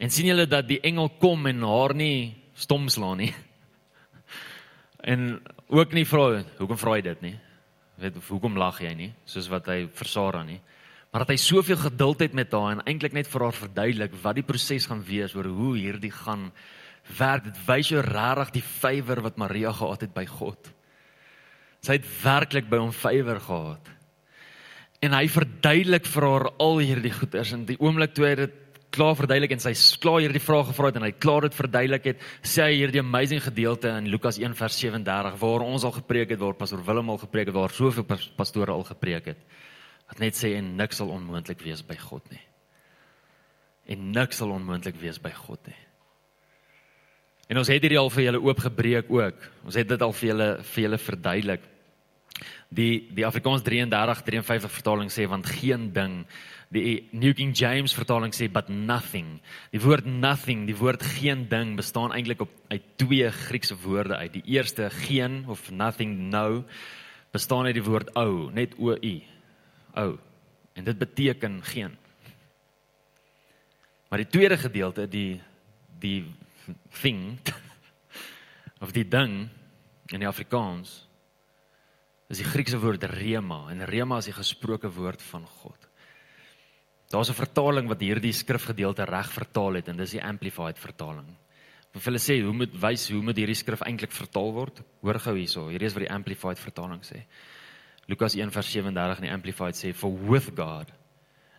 En sien julle dat die engel kom en haar nie stom slaan nie. [LAUGHS] En ook nie vra hoekom vra hy dit nie. Weet hoekom lag jy nie soos wat hy vir Sara nie. Maar dat hy soveel geduld het met haar en eintlik net vir haar verduidelik wat die proses gaan wees oor hoe hierdie gaan werk. Dit wys jou regtig die favour wat Maria gehad het by God. Sy het werklik by hom favour gehad. En hy verduidelik vir haar al hierdie goeders en die oomblik toe hy dit klaar verduidelik en sy klaar hierdie vrae gevra het en hy klaar dit verduidelik het, sê hy hierdie amazing gedeelte in Lukas 1 vers 37 waar ons al gepreek het, waar pastoor Willem al gepreek het, waar soveel pastore al gepreek het. Wat net sê en niks sal onmoontlik wees by God nie. En niks sal onmoontlik wees by God nie. En ons het hierdie al vir julle oopgebreek ook. Ons het dit al vir julle vir julle verduidelik. Die die Afrikaans 33 53 vertaling sê want geen ding die New King James vertaling sê but nothing. Die woord nothing, die woord geen ding bestaan eintlik op uit twee Griekse woorde uit. Die eerste geen of nothing no bestaan uit die woord ou, net o u. Ou. En dit beteken geen. Maar die tweede gedeelte, die die thing [LAUGHS] of die ding in die Afrikaans is die Griekse woord rema en rema is die gesproke woord van God. Daar's 'n vertaling wat hierdie skrifgedeelte reg vertaal het en dis die amplified vertaling. Wat hulle sê, hoe moet wys hoe moet hierdie skrif eintlik vertaal word? Hoor gou hierso, hierdie is wat die amplified vertaling sê. Lukas 1:37 in die amplified sê for with God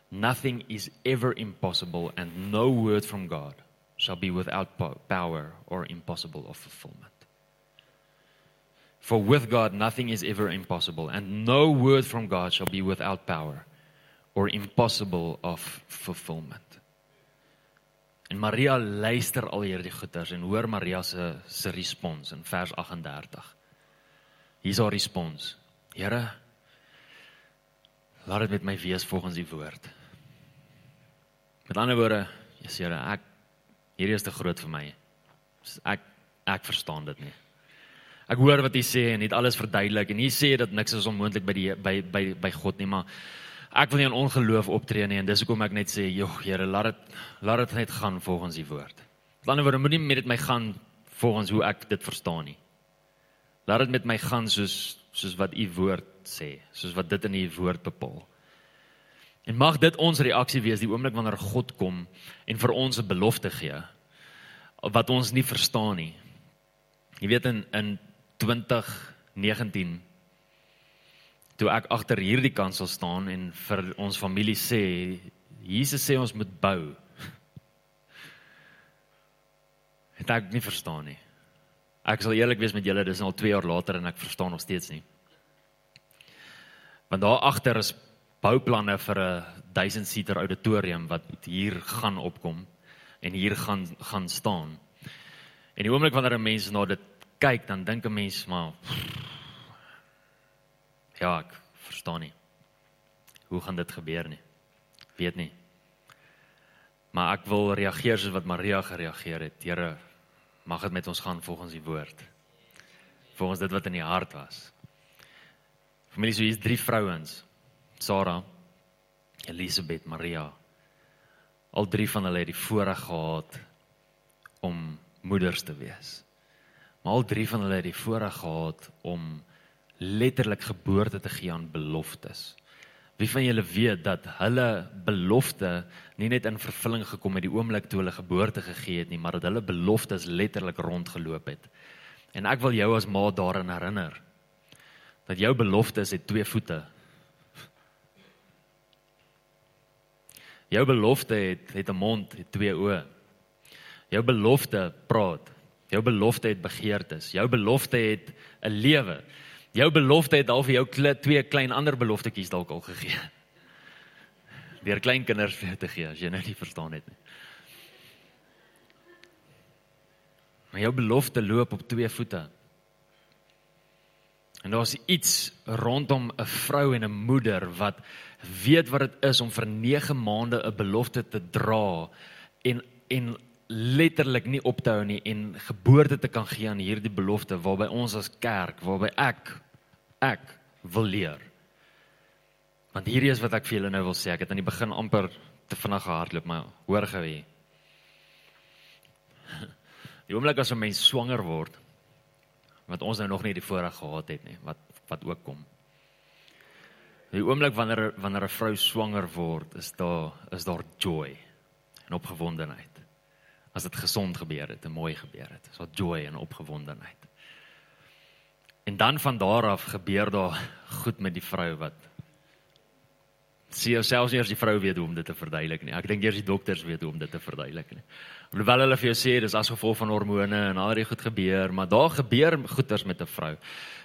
nothing is ever impossible and no word from God shall be without power or impossible of fulfillment. For with God nothing is ever impossible, and no word from God shall be without power or impossible of fulfillment. En Maria luister al hierdie goeters en hoor Maria se se respons in vers 38. Hier's haar respons. Here, laat dit met my wees volgens u woord. Met ander woorde, Jesus Here, ek hierdie is te groot vir my. Ek ek verstaan dit nie. Ek hoor wat hy sê en het alles verduidelik en hy sê dat niks is onmoontlik by die by by by God nie, maar ek wil nie in ongeloof optree nie en dis hoekom ek net sê, "Jog, Here, laat dit laat dit net gaan volgens u woord." Op 'n ander woord, moenie met dit my gaan volgens hoe ek dit verstaan nie. Laat dit met my gaan soos soos wat u woord sê, soos wat dit in u woord bepaal. En mag dit ons reaksie wees die oomblik wanneer God kom en vir ons 'n belofte gee wat ons nie verstaan nie. Jy weet in in 2019 toe ek agter hierdie kansel staan en vir ons familie sê Jesus sê ons moet bou. Het ek nie verstaan nie. Ek sal eerlik wees met julle, dis al 2 jaar later en ek verstaan nog steeds nie. Want daar agter is bouplanne vir 'n 1000 seater auditorium wat hier gaan opkom en hier gaan gaan staan. En die oomblik wanneer 'n mens na dit kyk, dan dink 'n mens maar ja, ek verstaan nie. Hoe gaan dit gebeur nie? Weet nie. Maar ek wil reageer soos wat Maria gereageer het. Here, mag dit met ons gaan volgens die woord. Volgens dit wat in die hart was. Familie, so hier's drie vrouens. Sara, Elisabeth, Maria. Al drie van hulle het die voorreg gehad om moeders te wees. Maar al drie van hulle het die voorreg gehad om letterlik geboorte te gee aan beloftes. Wie van julle weet dat hulle belofte nie net in vervulling gekom het die oomblik toe hulle geboorte gegee het nie, maar dat hulle beloftes letterlik rondgeloop het. En ek wil jou as ma daaraan herinner dat jou beloftes het twee voete Jou belofte het het 'n mond, het twee oë. Jou belofte praat. Jou belofte het begeertes. Jou belofte het 'n lewe. Jou belofte het al vir jou kle, twee klein ander beloftetjies dalk al gegee. [LAUGHS] Deur klein kinders vir te gee as jy nou nie verstaan het nie. Maar jou belofte loop op twee voete. En daar's iets rondom 'n vrou en 'n moeder wat weet wat dit is om vir 9 maande 'n belofte te dra en en letterlik nie op te hou nie en geboorte te kan gee aan hierdie belofte waarby ons as kerk, waarby ek ek wil leer. Want hierdie is wat ek vir julle nou wil sê. Ek het aan die begin amper te vinnig gehardloop, maar hoor gou hier. Die oomblik as 'n mens swanger word, wat ons nou nog nie die voorreg gehad het nie, wat wat ook kom. Die oomblik wanneer wanneer 'n vrou swanger word, is daar is daar joy en opgewondenheid. As dit gesond gebeur het, en mooi gebeur het, is daar joy en opgewondenheid. En dan van daar af gebeur daar goed met die vrou wat sien jouself nie as die vrou weet hoe om dit te verduidelik nie. Ek dink eers die dokters weet hoe om dit te verduidelik nie. Hoewel hulle vir jou sê dis as gevolg van hormone en al die goed gebeur, maar daar gebeur goeters met 'n vrou.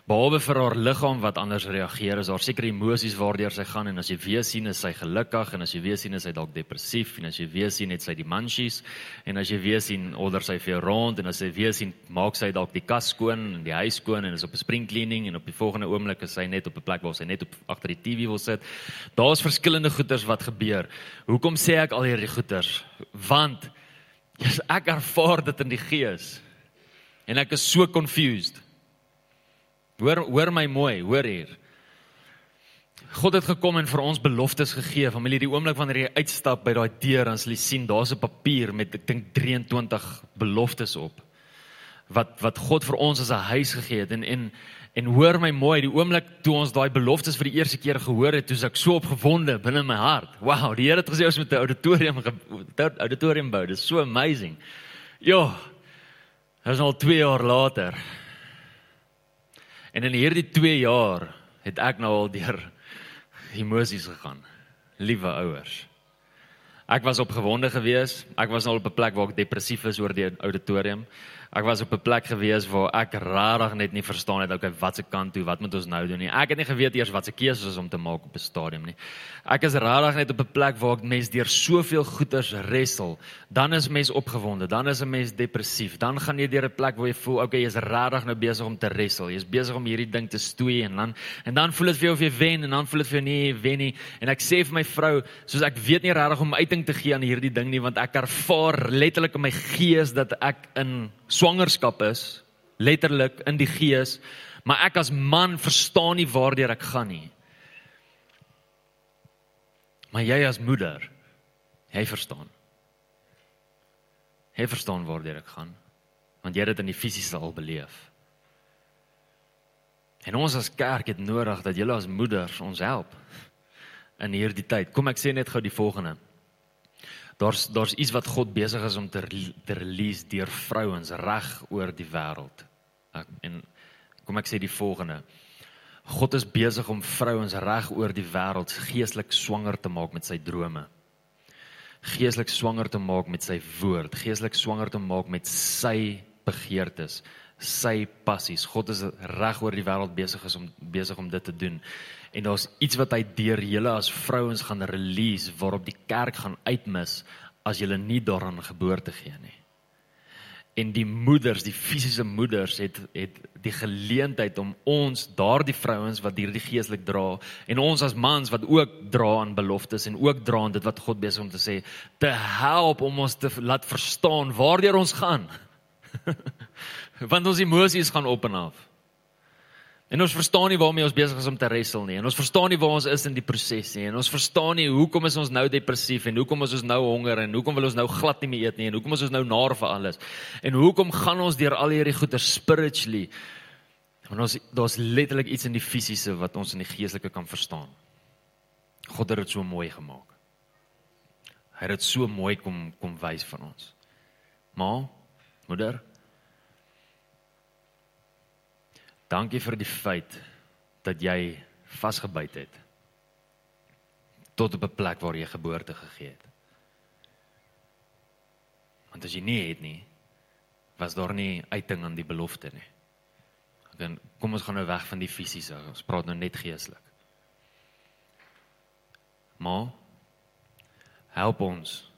Behalwe vir haar liggaam wat anders reageer, is daar seker emosies waardeur sy gaan en as jy weer sien is sy gelukkig en as jy weer sien is sy dalk depressief en as jy weer sien het sy die munchies en as jy weer sien onder sy vir rond en as jy weer sien maak sy dalk die kas skoon en die huis skoon en is op 'n spring cleaning en op die volgende oomblik is sy net op 'n plek waar sy net op agter die TV wil sit. Daar's verskillende goeters wat gebeur. Hoekom sê ek al hierdie goeters? Want Yes, ek ervaar dit in die gees. En ek is so confused. Hoor hoor my mooi, hoor hier. God het gekom en vir ons beloftes gegee. Familie, die oomblik wanneer jy uitstap by daai deur, dan sal jy sien daar's 'n papier met ek dink 23 beloftes op. Wat wat God vir ons as 'n huis gegee het en en En hoor my mooi, die oomblik toe ons daai beloftes vir die eerste keer gehoor het, toe ek so opgewonde binne my hart. Wow, die Here het gesê ons moet 'n auditorium auditorium bou. Dit is so amazing. Ja. Dit is al 2 jaar later. En in hierdie 2 jaar het ek nou al deur emosies gegaan. Liewe ouers. Ek was opgewonde geweest. Ek was al op 'n plek waar ek depressief is oor die auditorium. Ek was op 'n plek gewees waar ek rarig net nie verstaan het okay wat se kant toe, wat moet ons nou doen nie. Ek het nie geweet eers wat se keuse is om te maak op 'n stadium nie. Ek is rarig net op 'n plek waar ek mens deur soveel goeters wrestel. Dan is mens opgewonde, dan is 'n mens depressief. Dan gaan jy deur 'n plek waar jy voel okay, jy's rarig nou besig om te wrestel. Jy's besig om hierdie ding te stoei en dan en dan voel dit vir jou of jy wen en dan voel dit vir jou nee, wen nie. En ek sê vir my vrou, soos ek weet nie rarig om uiting te gee aan hierdie ding nie want ek ervaar letterlik in my gees dat ek in swangerskap is, letterlik in die gees, maar ek as man verstaan nie waardeur ek gaan nie. Maar jy as moeder, jy verstaan. Jy verstaan waardeur ek gaan, want jy het dit in die fisiese al beleef. En ons as kerk het nodig dat julle as moeders ons help in hierdie tyd. Kom ek sê net gou die volgende. Daar's daar's iets wat God besig is om te te release deur vrouens reg oor die wêreld. En kom ek sê die volgende. God is besig om vrouens reg oor die wêreld geestelik swanger te maak met sy drome. Geestelik swanger te maak met sy woord, geestelik swanger te maak met sy begeertes, sy passies. God is reg oor die wêreld besig is om besig om dit te doen. En daar's iets wat hy deur julle as vrouens gaan release waarop die kerk gaan uitmis as julle nie daaraan geboorte gee nie. En die moeders, die fisiese moeders het het die geleentheid om ons, daardie vrouens wat hierdie geestelik dra en ons as mans wat ook dra aan beloftes en ook dra aan dit wat God besig om te sê, te help om ons te laat verstaan waardeur ons gaan. [LAUGHS] Want ons emosies gaan op en af. En ons verstaan nie waarmee ons besig is om te wrestle nie. En ons verstaan nie waar ons is in die proses nie. En ons verstaan nie hoekom is ons nou depressief en hoekom is ons nou honger en hoekom wil ons nou glad nie meer eet nie en hoekom is ons nou naar vir alles. En hoekom gaan ons deur al hierdie goeie spiritually? Want ons daar's letterlik iets in die fisiese wat ons in die geestelike kan verstaan. God het dit so mooi gemaak. Hy het dit so mooi kom kom wys van ons. Ma, moeder, Dankie vir die feit dat jy vasgebyt het tot op 'n plek waar jy geboorte gegee het. Want as jy nie het nie, was daar nie uiting aan die belofte nie. Dan kom ons gaan nou weg van die fisiese. Ons praat nou net geestelik. Maar help ons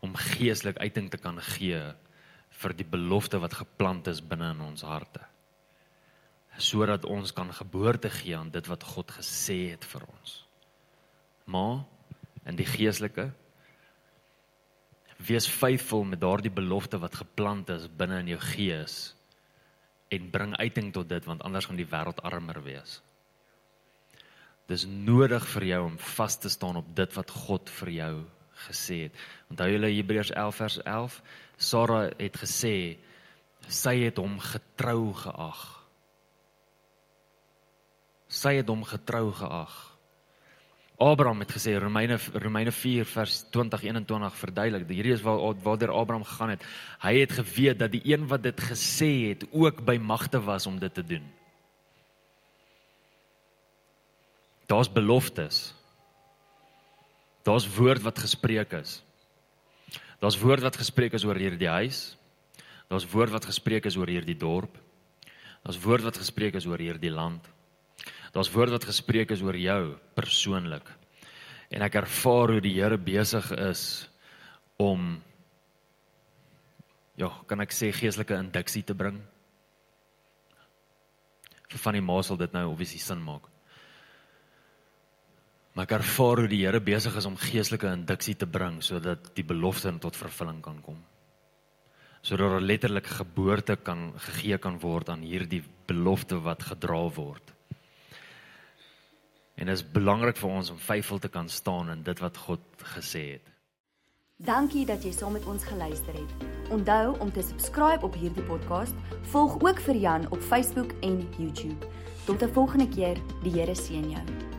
om geestelik uiting te kan gee vir die belofte wat geplant is binne in ons harte. Sodat ons kan geboorte gee aan dit wat God gesê het vir ons. Maar in die geestelike wees faithful met daardie belofte wat geplant is binne in jou gees en bring uiting tot dit want anders gaan die wêreld armer wees. Dis nodig vir jou om vas te staan op dit wat God vir jou gesê het. Onthou julle Hebreërs 11 vers 11, Sara het gesê sy het hom getrou geag. Sy het hom getrou geag. Abraham het gesê Romeine Romeine 4 vers 2021 verduidelik. Hierdie is waar waardeur Abraham gegaan het. Hy het geweet dat die een wat dit gesê het ook by magte was om dit te doen. Daar's beloftes. Daar's woord wat gespreek is. Daar's woord wat gespreek is oor hierdie huis. Daar's woord wat gespreek is oor hierdie dorp. Daar's woord wat gespreek is oor hierdie land. Daar's woord wat gespreek is oor jou persoonlik. En ek ervaar hoe die Here besig is om ja, kan ek sê geestelike induksie te bring. Vir van die ma sal dit nou obviously sin maak. Maar ek ervaar hoe die Here besig is om geestelike induksie te bring sodat die belofte tot vervulling kan kom. Sodat 'n letterlike geboorte kan gegee kan word aan hierdie belofte wat gedra word. En dit is belangrik vir ons om faithful te kan staan in dit wat God gesê het. Dankie dat jy saam met ons geluister het. Onthou om te subscribe op hierdie podcast. Volg ook vir Jan op Facebook en YouTube. Tot 'n volgende keer. Die Here seën jou.